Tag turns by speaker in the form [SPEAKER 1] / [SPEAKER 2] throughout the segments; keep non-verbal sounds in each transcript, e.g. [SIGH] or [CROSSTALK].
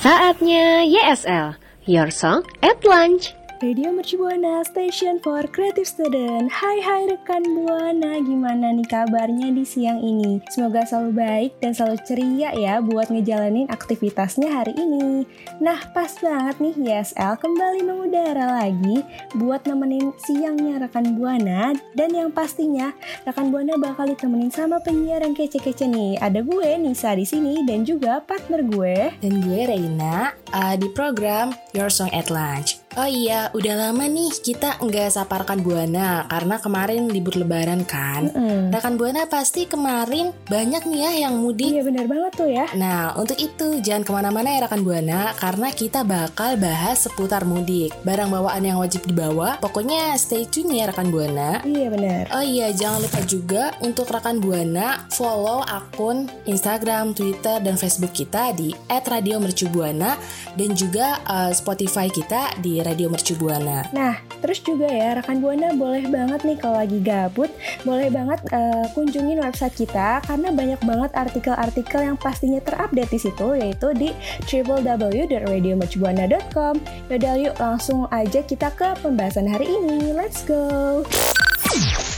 [SPEAKER 1] Saatnya YSL, Your Song at Lunch.
[SPEAKER 2] Radio Merci Buana Station for Creative Student. Hai hai rekan Buana Gimana nih kabarnya di siang ini? Semoga selalu baik dan selalu ceria ya Buat ngejalanin aktivitasnya hari ini. Nah pas banget nih YSL kembali mengudara lagi Buat nemenin siangnya rekan Buana. Dan yang pastinya rekan Buana bakal ditemenin sama penyiar yang kece-kece nih. Ada gue Nisa di sini dan juga partner gue.
[SPEAKER 3] Dan gue Reina uh, di program Your Song at Lunch. Oh iya, udah lama nih kita nggak sapa rekan Buana karena kemarin libur lebaran kan.
[SPEAKER 2] Mm-mm.
[SPEAKER 3] Rekan Buana pasti kemarin banyak nih ya yang mudik.
[SPEAKER 2] Iya bener banget tuh ya
[SPEAKER 3] Nah, untuk itu jangan ke mana-mana ya rekan Buana karena kita bakal bahas seputar mudik. Barang bawaan yang wajib dibawa, pokoknya stay tune ya rekan Buana.
[SPEAKER 2] Iya bener
[SPEAKER 3] Oh iya, jangan lupa juga untuk rekan Buana follow akun Instagram, Twitter, dan Facebook kita di @radiomercubuana dan juga eh, Spotify kita di Radio Mercu Buana.
[SPEAKER 2] Nah, terus juga ya, rekan Buana boleh banget nih kalau lagi gabut, boleh banget eh, kunjungin website kita karena banyak banget artikel-artikel yang pastinya terupdate di situ yaitu di www.radiomercubuana.com. Yaudah yuk langsung aja kita ke pembahasan hari ini. Let's go.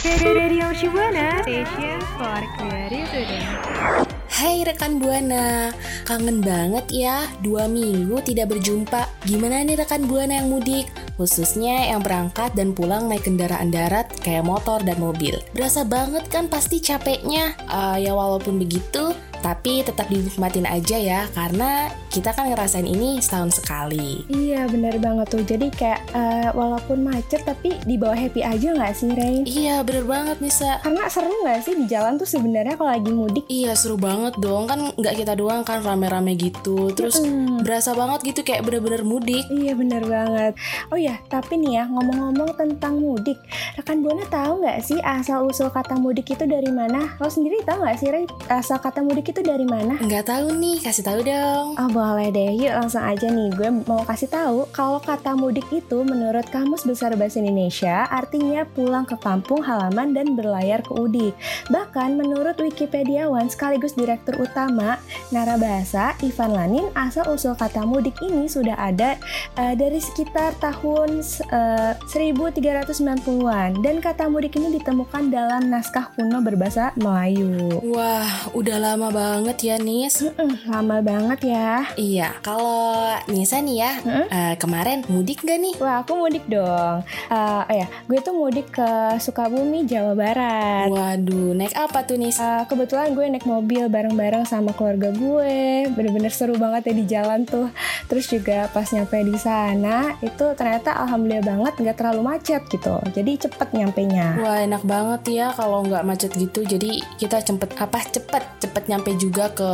[SPEAKER 2] Radio Mercubuana Station for Creative.
[SPEAKER 3] Hai rekan Buana, kangen banget ya dua minggu tidak berjumpa. Gimana nih rekan Buana yang mudik? Khususnya yang berangkat dan pulang naik kendaraan darat kayak motor dan mobil. Berasa banget kan pasti capeknya. Eh, ya walaupun begitu, tapi tetap dinikmatin aja ya karena kita kan ngerasain ini setahun sekali.
[SPEAKER 2] Iya bener banget tuh. Jadi kayak eh, walaupun macet tapi dibawa happy aja nggak sih Ray?
[SPEAKER 3] Iya bener banget Nisa.
[SPEAKER 2] Karena seru nggak sih di jalan tuh sebenarnya kalau lagi mudik?
[SPEAKER 3] Iya seru banget dong kan nggak kita doang kan rame-rame gitu terus
[SPEAKER 2] Mm.
[SPEAKER 3] berasa banget gitu kayak bener-bener mudik
[SPEAKER 2] Iya bener banget Oh ya tapi nih ya ngomong-ngomong tentang mudik Rekan Buana tahu nggak sih asal usul kata mudik itu dari mana? Lo sendiri tahu nggak sih Ray asal kata mudik itu dari mana?
[SPEAKER 3] Nggak tahu nih, kasih tahu dong.
[SPEAKER 2] Oh boleh deh, yuk langsung aja nih Gue mau kasih tahu kalau kata mudik itu menurut Kamus Besar Bahasa Indonesia Artinya pulang ke kampung halaman dan berlayar ke udik Bahkan menurut Wikipediawan sekaligus Direktur Utama Narabahasa Ivan Lanin Asal-usul kata mudik ini sudah ada eh, dari sekitar tahun eh, 1390-an Dan kata mudik ini ditemukan dalam naskah kuno berbahasa Melayu.
[SPEAKER 3] Wah, udah lama banget ya Nis.
[SPEAKER 2] Mm, Lama banget ya
[SPEAKER 3] Iya, kalau Nisa nih ya,
[SPEAKER 2] Mm-mm.
[SPEAKER 3] eh, kemarin mudik gak nih?
[SPEAKER 2] Wah, aku mudik dong. Eh, oh ya, gue tuh mudik ke Sukabumi, Jawa Barat.
[SPEAKER 3] Waduh, naik apa tuh Nis?
[SPEAKER 2] Eh, kebetulan gue naik mobil bareng-bareng sama keluarga gue. Bener-bener seru banget ya di jalan tuh. Terus juga pas nyampe di sana, itu ternyata alhamdulillah banget nggak terlalu macet gitu. Jadi cepet nyampenya.
[SPEAKER 3] Wah, enak banget ya kalau nggak macet gitu. Jadi kita cepet apa cepet cepet nyampe juga ke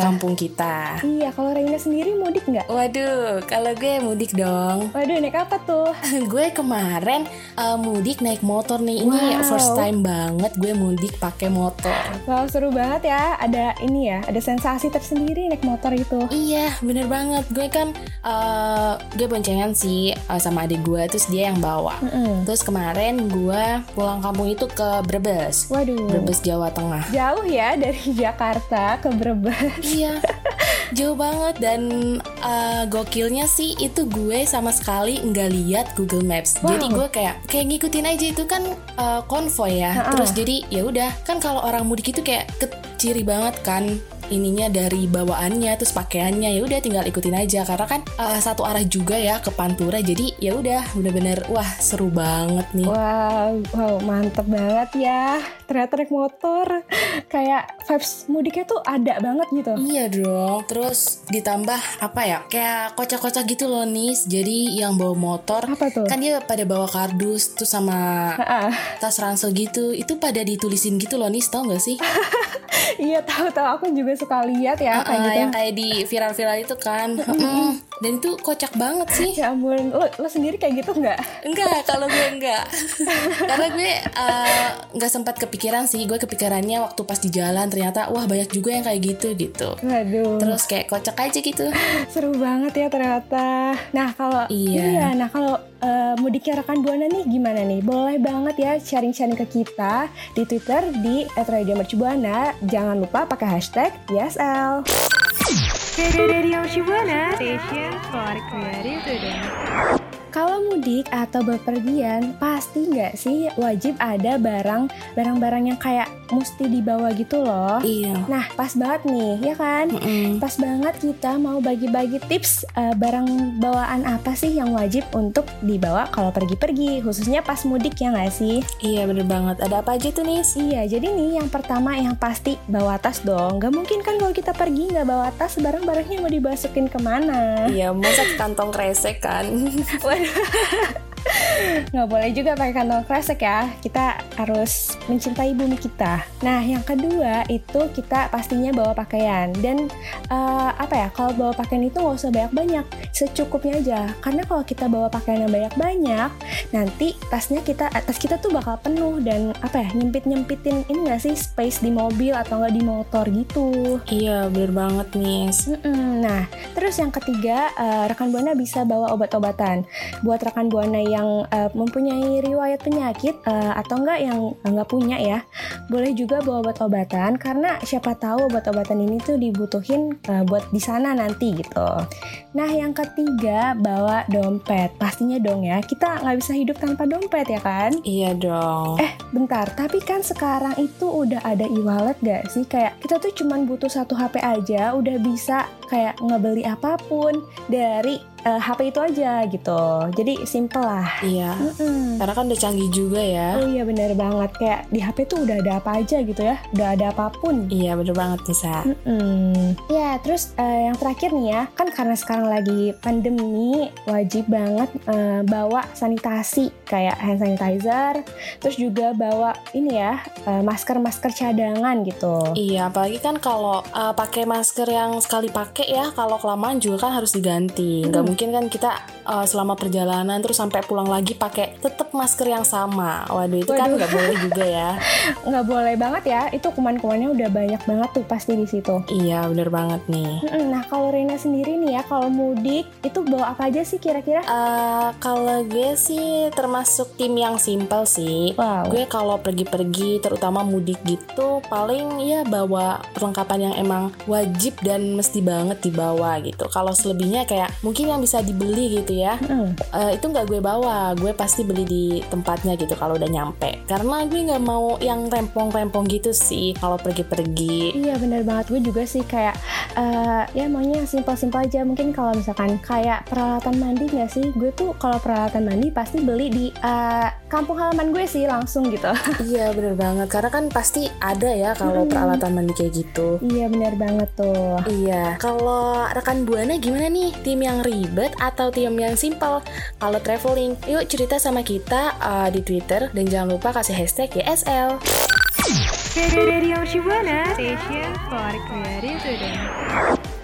[SPEAKER 3] kampung kita.
[SPEAKER 2] Iya, kalau Reina sendiri mudik nggak?
[SPEAKER 3] Waduh, kalau gue mudik dong.
[SPEAKER 2] Waduh, naik apa tuh? [LAUGHS]
[SPEAKER 3] gue kemarin eh, mudik naik motor nih. Ini
[SPEAKER 2] Wow.
[SPEAKER 3] first time banget gue mudik pakai motor.
[SPEAKER 2] Wow, seru banget ya. Ada ini ya, ada sensasi tersendiri naik motor itu.
[SPEAKER 3] Iya, bener banget. Gue kan eh gue boncengan sih eh, sama adik gue, terus dia yang bawa.
[SPEAKER 2] Mm-mm.
[SPEAKER 3] Terus kemarin gue pulang kampung itu ke Brebes.
[SPEAKER 2] Waduh.
[SPEAKER 3] Brebes Jawa Tengah.
[SPEAKER 2] Jauh ya dari Jakarta ke Brebes.
[SPEAKER 3] Iya, [LAUGHS] jauh banget dan uh, gokilnya sih itu gue sama sekali nggak lihat Google Maps.
[SPEAKER 2] Wow.
[SPEAKER 3] Jadi gue kayak kayak ngikutin aja itu kan uh, konvoy ya.
[SPEAKER 2] Ha-ha.
[SPEAKER 3] Terus jadi ya udah kan kalau orang mudik itu kayak keciri banget kan ininya dari bawaannya terus pakaiannya ya udah tinggal ikutin aja karena kan uh, satu arah juga ya ke Pantura jadi ya udah bener-bener wah seru banget nih
[SPEAKER 2] Wow, wow, mantep banget ya. Ternyata naik motor, kayak vibes mudiknya tuh ada banget gitu.
[SPEAKER 3] Iya dong. Terus ditambah apa ya? Kayak kocak-kocak gitu loh Nis. Jadi yang bawa motor
[SPEAKER 2] Apa tuh?
[SPEAKER 3] kan dia pada bawa kardus tuh sama
[SPEAKER 2] Ah,
[SPEAKER 3] tas ransel gitu. Itu pada ditulisin gitu loh Nis, tau gak sih? [LAUGHS]
[SPEAKER 2] iya tahu-tahu aku juga suka lihat ya kayak
[SPEAKER 3] Ah,
[SPEAKER 2] gitu.
[SPEAKER 3] yang kayak di viral-viral itu kan. Dan itu kocak banget sih.
[SPEAKER 2] Ya ampun, lo, lo sendiri kayak gitu nggak?
[SPEAKER 3] Enggak, [LAUGHS] kalau gue enggak. Karena gue eh, nggak sempat kepikiran sih. Gue kepikirannya waktu pas di jalan ternyata wah banyak juga yang kayak gitu gitu.
[SPEAKER 2] Waduh,
[SPEAKER 3] Terus kayak kocak aja gitu. [LAUGHS]
[SPEAKER 2] seru banget ya ternyata. Nah kalau
[SPEAKER 3] Iya.
[SPEAKER 2] nah kalau eh, mudiknya rekan buana nih gimana nih? Boleh banget ya sharing-sharing ke kita di Twitter di @radiomercubuana. Jangan lupa pakai hashtag YSL. Kalau mudik atau bepergian, pasti nggak sih wajib ada barang barang-barang yang kayak mesti dibawa gitu loh.
[SPEAKER 3] Iya.
[SPEAKER 2] Nah, pas banget nih, ya kan?
[SPEAKER 3] Mm-mm.
[SPEAKER 2] Pas banget kita mau bagi-bagi tips eh, barang bawaan apa sih yang wajib untuk dibawa kalau pergi-pergi, khususnya pas mudik ya nggak sih?
[SPEAKER 3] Iya bener banget. Ada apa aja tuh Nis?
[SPEAKER 2] Iya, jadi nih yang pertama yang pasti bawa tas dong. Gak mungkin kan kalau kita pergi nggak bawa tas, barang-barangnya mau dimasukin ke mana?
[SPEAKER 3] Iya, masa ke kantong kresek kan? [LAUGHS]
[SPEAKER 2] nggak boleh juga pakai kantong kresek ya kita harus mencintai bumi kita nah yang kedua itu kita pastinya bawa pakaian dan eh, apa ya kalau bawa pakaian itu nggak usah banyak-banyak secukupnya aja karena kalau kita bawa pakaian yang banyak-banyak nanti tasnya kita tas kita tuh bakal penuh dan apa ya nyempit nyempitin ini nggak sih space di mobil atau nggak di motor gitu
[SPEAKER 3] iya, bener banget.
[SPEAKER 2] Mm-mm. Nah, terus yang ketiga, eh, rekan buana bisa bawa obat-obatan. Buat rekan buana yang eh, mempunyai riwayat penyakit eh, atau enggak yang enggak punya ya, boleh juga bawa obat-obatan karena siapa tahu obat-obatan ini tuh dibutuhin eh, buat di sana nanti gitu. Nah, yang ketiga, bawa dompet. Pastinya dong ya, kita nggak bisa hidup tanpa dompet ya kan?
[SPEAKER 3] Iya dong.
[SPEAKER 2] Eh, bentar. Tapi kan sekarang itu udah ada e-wallet gak sih? Kayak kita tuh cuman butuh satu HP aja, udah bisa kayak ngebeli apa pun dari eh, HP itu aja gitu. Jadi simple lah.
[SPEAKER 3] Iya.
[SPEAKER 2] Mm-mm.
[SPEAKER 3] Karena kan udah canggih juga ya.
[SPEAKER 2] Oh iya bener banget. Kayak di HP tuh udah ada apa aja gitu ya. Udah ada apa pun.
[SPEAKER 3] Iya, bener banget Nisa.
[SPEAKER 2] Mm-mm. Ya, terus eh, yang terakhir nih ya, kan karena sekarang lagi pandemi, wajib banget eh, bawa sanitasi kayak hand sanitizer, terus juga bawa ini ya eh, masker-masker cadangan gitu.
[SPEAKER 3] Iya, apalagi kan kalau uh, pakai masker yang sekali pakai ya, kalau kelamaan juga kan harus diganti. Nggak mungkin kan kita uh, selama perjalanan terus sampai pulang lagi pakai tetap masker yang sama. Waduh, itu kan
[SPEAKER 2] Waduh.
[SPEAKER 3] nggak boleh juga ya. [LAUGHS]
[SPEAKER 2] Nggak boleh banget ya, itu kuman-kumannya udah banyak banget tuh pasti di situ.
[SPEAKER 3] iya, bener banget nih.
[SPEAKER 2] Nah kalau Rena sendiri nih ya, kalau mudik itu bawa apa aja sih kira-kira?
[SPEAKER 3] Uh, kalau gue sih termasuk tim yang simple sih.
[SPEAKER 2] Wow.
[SPEAKER 3] Gue kalau pergi-pergi, terutama mudik gitu, paling ya bawa perlengkapan yang emang wajib dan mesti banget dibawa gitu. Kalau selebihnya kayak mungkin yang bisa dibeli gitu ya,
[SPEAKER 2] Mm.
[SPEAKER 3] eh, itu nggak gue bawa. Gue pasti beli di tempatnya gitu kalau udah nyampe. Karena gue nggak mau yang rempong-rempong gitu sih kalau pergi-pergi.
[SPEAKER 2] Iya bener banget gue juga sih kayak eh, ya maunya yang simpel-simpel aja mungkin kalau misalkan kayak peralatan mandi nggak sih gue tuh kalau peralatan mandi pasti beli di eh, kampung halaman gue sih langsung gitu [LAUGHS]
[SPEAKER 3] Iya bener banget. Karena kan pasti ada ya kalau peralatan mandi kayak gitu.
[SPEAKER 2] iya bener banget tuh
[SPEAKER 3] Iya, kalau rekan buana gimana nih? Tim yang ribet atau tim yang simpel? Kalau traveling, yuk cerita sama kita uh, di Twitter dan jangan lupa kasih hashtag YSL.
[SPEAKER 1] Radio Shibuana, station for creative.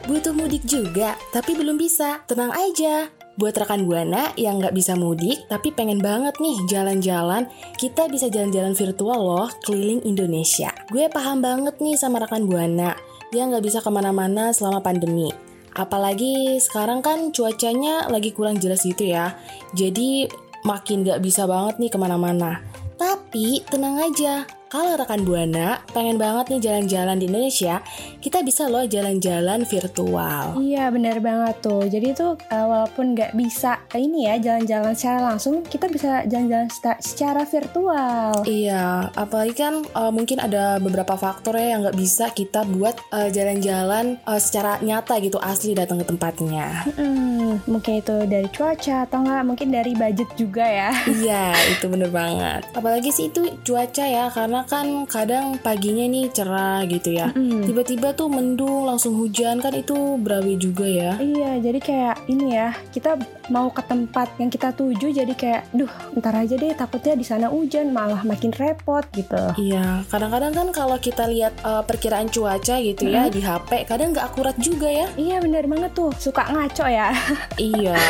[SPEAKER 3] Butuh mudik juga, tapi belum bisa. Tenang aja. Buat rekan Buana yang nggak bisa mudik, tapi pengen banget nih jalan-jalan, kita bisa jalan-jalan virtual loh keliling Indonesia. Gue paham banget nih sama rekan Buana yang nggak bisa ke mana-mana selama pandemi. Apalagi sekarang kan cuacanya lagi kurang jelas gitu ya. Jadi makin gak bisa banget nih ke mana-mana. Tapi tenang aja, kalau rekan Buana pengen banget nih jalan-jalan di Indonesia, kita bisa loh jalan-jalan virtual.
[SPEAKER 2] Iya benar banget tuh. Jadi tuh uh, walaupun nggak bisa ini ya jalan-jalan secara langsung, kita bisa jalan-jalan secara virtual.
[SPEAKER 3] Iya, apalagi kan uh, mungkin ada beberapa faktor ya yang nggak bisa kita buat uh, jalan-jalan uh, secara nyata gitu asli datang ke tempatnya.
[SPEAKER 2] Hmm, mungkin itu dari cuaca atau nggak mungkin dari budget juga ya.
[SPEAKER 3] Iya, itu bener banget. Apalagi sih itu cuaca ya karena karena kan kadang paginya nih cerah gitu ya. Mm. tiba-tiba tuh mendung langsung hujan kan itu berawi juga ya.
[SPEAKER 2] Iya jadi kayak ini ya kita mau ke tempat yang kita tuju jadi kayak duh ntar aja deh takutnya di sana hujan malah makin repot gitu.
[SPEAKER 3] Iya kadang-kadang kan kalau kita lihat uh, perkiraan cuaca gitu mm. ya di HP kadang nggak akurat juga ya.
[SPEAKER 2] Iya bener banget tuh suka ngaco ya. [LAUGHS]
[SPEAKER 3] Iya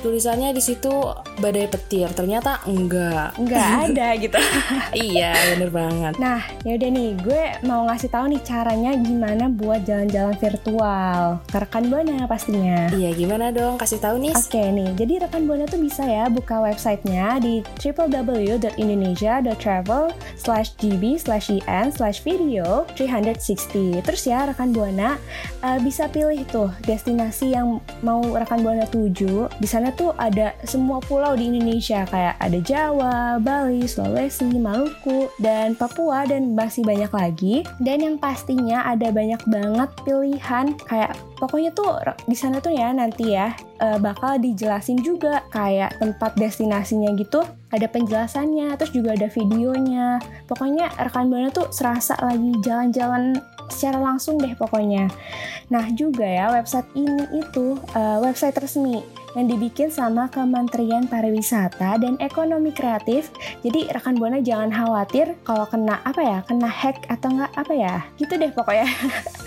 [SPEAKER 3] tulisannya di situ badai petir ternyata enggak.
[SPEAKER 2] Enggak [LAUGHS] ada gitu.
[SPEAKER 3] Iya bener banget.
[SPEAKER 2] Nah ya udah nih gue mau ngasih tahu nih caranya gimana buat jalan-jalan virtual. Ke rekan buana pastinya.
[SPEAKER 3] Iya gimana dong? Kasih tahu nih.
[SPEAKER 2] Oke nih jadi rekan buana tuh bisa ya buka websitenya di www.indonesia.travel slash gb slash in slash video 360 terus ya rekan buana uh, bisa pilih tuh destinasi yang mau rekan buana tuju. Di sana sana tuh ada semua pulau di Indonesia kayak ada Jawa, Bali, Sulawesi, Maluku, dan Papua dan masih banyak lagi. Dan yang pastinya ada banyak banget pilihan kayak pokoknya tuh di sana tuh ya nanti ya uh, bakal dijelasin juga kayak tempat destinasinya gitu. Ada penjelasannya terus juga ada videonya. Pokoknya rekan buana tuh serasa lagi jalan-jalan secara langsung deh pokoknya. Nah juga ya website ini itu uh, website resmi yang dibikin sama Kementerian Pariwisata dan Ekonomi Kreatif. Jadi rekan buana jangan khawatir kalau kena apa ya, kena hack atau nggak apa ya, gitu deh pokoknya. [LAUGHS]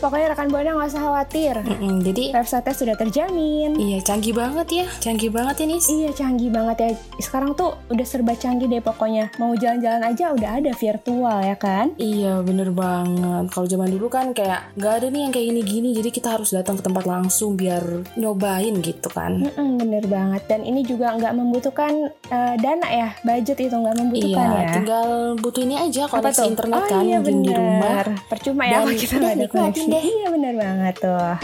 [SPEAKER 2] Pokoknya rekan buana nggak usah khawatir.
[SPEAKER 3] Mm-mm, jadi
[SPEAKER 2] website sudah terjamin.
[SPEAKER 3] Iya canggih banget ya, canggih banget ini.
[SPEAKER 2] Ya, iya canggih banget ya. Sekarang tuh udah serba canggih deh pokoknya. Mau jalan-jalan aja udah ada virtual ya kan?
[SPEAKER 3] Iya bener banget. Kalau zaman dulu kan kayak nggak ada nih yang kayak gini-gini. Jadi kita harus datang ke tempat langsung biar nyobain gitu kan.
[SPEAKER 2] Mm-mm, bener banget. Dan ini juga nggak membutuhkan uh, dana ya, budget itu nggak membutuhkan
[SPEAKER 3] iya,
[SPEAKER 2] ya.
[SPEAKER 3] tinggal butuh ini aja koneksi internet
[SPEAKER 2] oh,
[SPEAKER 3] kan
[SPEAKER 2] iya,
[SPEAKER 3] di rumah.
[SPEAKER 2] Percuma ya Dan [LAUGHS] kita ada koneksi. Iya bener banget tuh.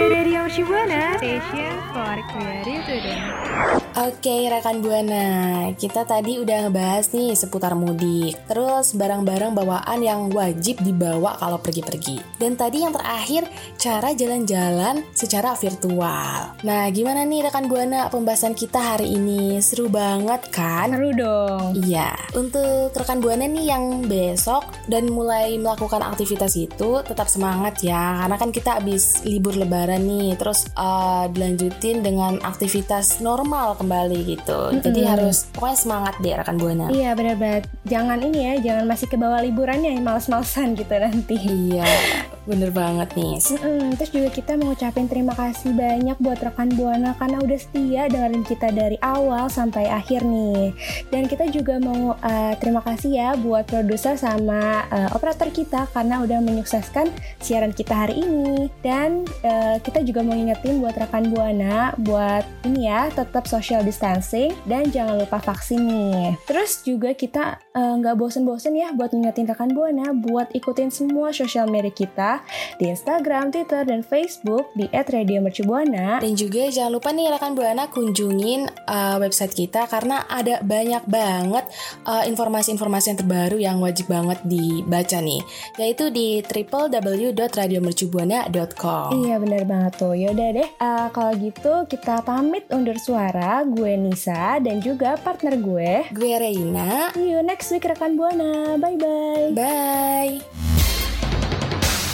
[SPEAKER 2] Radio Shibuana, station for creative student.
[SPEAKER 3] Oke rekan Buana, kita tadi udah ngebahas nih seputar mudik, terus barang-barang bawaan yang wajib dibawa kalau pergi-pergi. Dan tadi yang terakhir, cara jalan-jalan secara virtual. Nah gimana nih rekan Buana pembahasan kita hari ini? Seru banget kan?
[SPEAKER 2] Seru dong.
[SPEAKER 3] Iya, untuk rekan Buana nih yang besok dan mulai melakukan aktivitas itu tetap semangat ya, karena kan kita habis libur lebaran nih, terus uh, dilanjutin dengan aktivitas normal kembali gitu. Mm -hmm. Jadi harus pokoknya semangat deh rekan buana.
[SPEAKER 2] Iya benar banget. Jangan ini ya, jangan masih ke bawah liburannya yang males-malesan gitu nanti.
[SPEAKER 3] Iya, [LAUGHS] bener banget nih.
[SPEAKER 2] Mm -hmm. Terus juga kita mengucapin terima kasih banyak buat rekan buana karena udah setia dengerin kita dari awal sampai akhir nih. Dan kita juga mau uh, terima kasih ya buat produser sama uh, operator kita karena udah menyukseskan siaran kita hari ini. Dan uh, kita juga mau ingetin buat rekan buana buat ini ya tetap social distancing dan jangan lupa vaksin nih. Terus juga kita nggak uh, bosen-bosen ya buat ngingetin rekan buana buat ikutin semua sosial media kita di Instagram, Twitter, dan Facebook di @radiomercubuana.
[SPEAKER 3] Dan juga jangan lupa nih rekan buana kunjungin uh, website kita karena ada banyak banget uh, informasi-informasi yang terbaru yang wajib banget dibaca nih, yaitu di www.radiomercubuana.com.
[SPEAKER 2] Iya bener banget tuh. Yaudah deh, uh, kalau gitu kita pamit undur suara gue Nisa dan juga partner gue
[SPEAKER 3] Gue Reina
[SPEAKER 2] See you next week rekan Buana. Bye-bye.
[SPEAKER 3] Bye.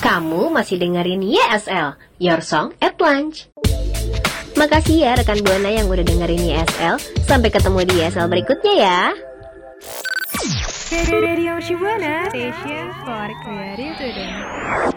[SPEAKER 1] Kamu masih dengerin YSL Your Song at Lunch. Makasih ya rekan Buana yang udah dengerin YSL Sampai ketemu di YSL berikutnya ya.
[SPEAKER 2] Radio Shibuana Station for Creative Student